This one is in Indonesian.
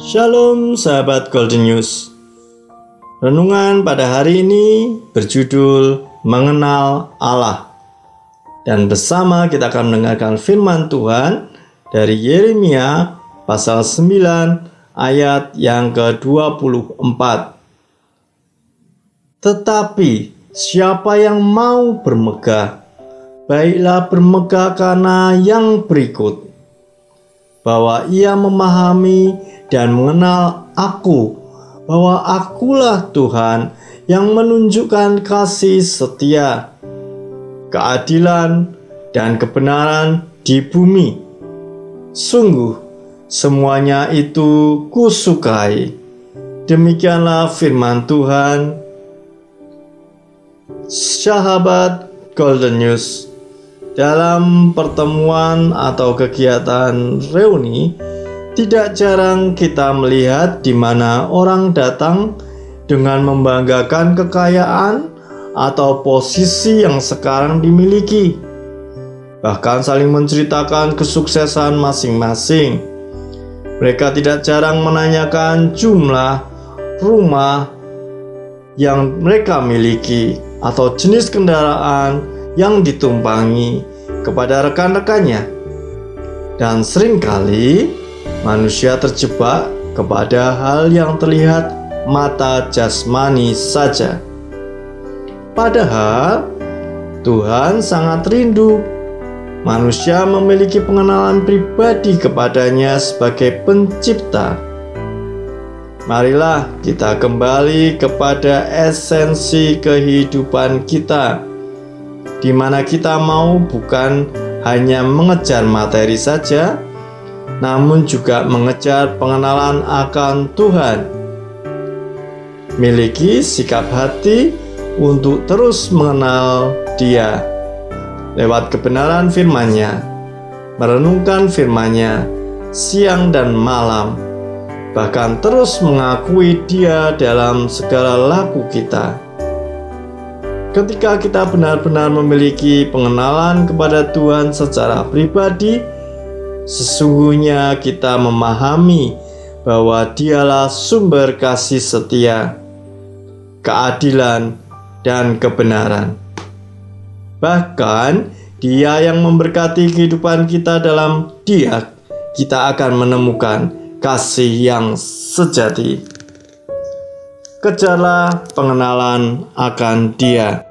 Shalom sahabat Golden News. Renungan pada hari ini berjudul Mengenal Allah. Dan bersama kita akan mendengarkan firman Tuhan dari Yeremia pasal 9 ayat yang ke-24. Tetapi siapa yang mau bermegah, baiklah bermegah karena yang berikut bahwa ia memahami dan mengenal aku, bahwa akulah Tuhan yang menunjukkan kasih setia, keadilan, dan kebenaran di bumi. Sungguh, semuanya itu kusukai. Demikianlah firman Tuhan. Sahabat Golden News dalam pertemuan atau kegiatan reuni, tidak jarang kita melihat di mana orang datang dengan membanggakan kekayaan atau posisi yang sekarang dimiliki, bahkan saling menceritakan kesuksesan masing-masing. Mereka tidak jarang menanyakan jumlah rumah yang mereka miliki atau jenis kendaraan yang ditumpangi kepada rekan-rekannya. Dan sering kali manusia terjebak kepada hal yang terlihat mata jasmani saja. Padahal Tuhan sangat rindu manusia memiliki pengenalan pribadi kepadanya sebagai pencipta. Marilah kita kembali kepada esensi kehidupan kita di mana kita mau bukan hanya mengejar materi saja, namun juga mengejar pengenalan akan Tuhan. Miliki sikap hati untuk terus mengenal Dia lewat kebenaran firman-Nya, merenungkan firman-Nya siang dan malam, bahkan terus mengakui Dia dalam segala laku kita Ketika kita benar-benar memiliki pengenalan kepada Tuhan secara pribadi, sesungguhnya kita memahami bahwa Dialah sumber kasih setia, keadilan, dan kebenaran. Bahkan, Dia yang memberkati kehidupan kita dalam Dia, kita akan menemukan kasih yang sejati kejarlah pengenalan akan Dia.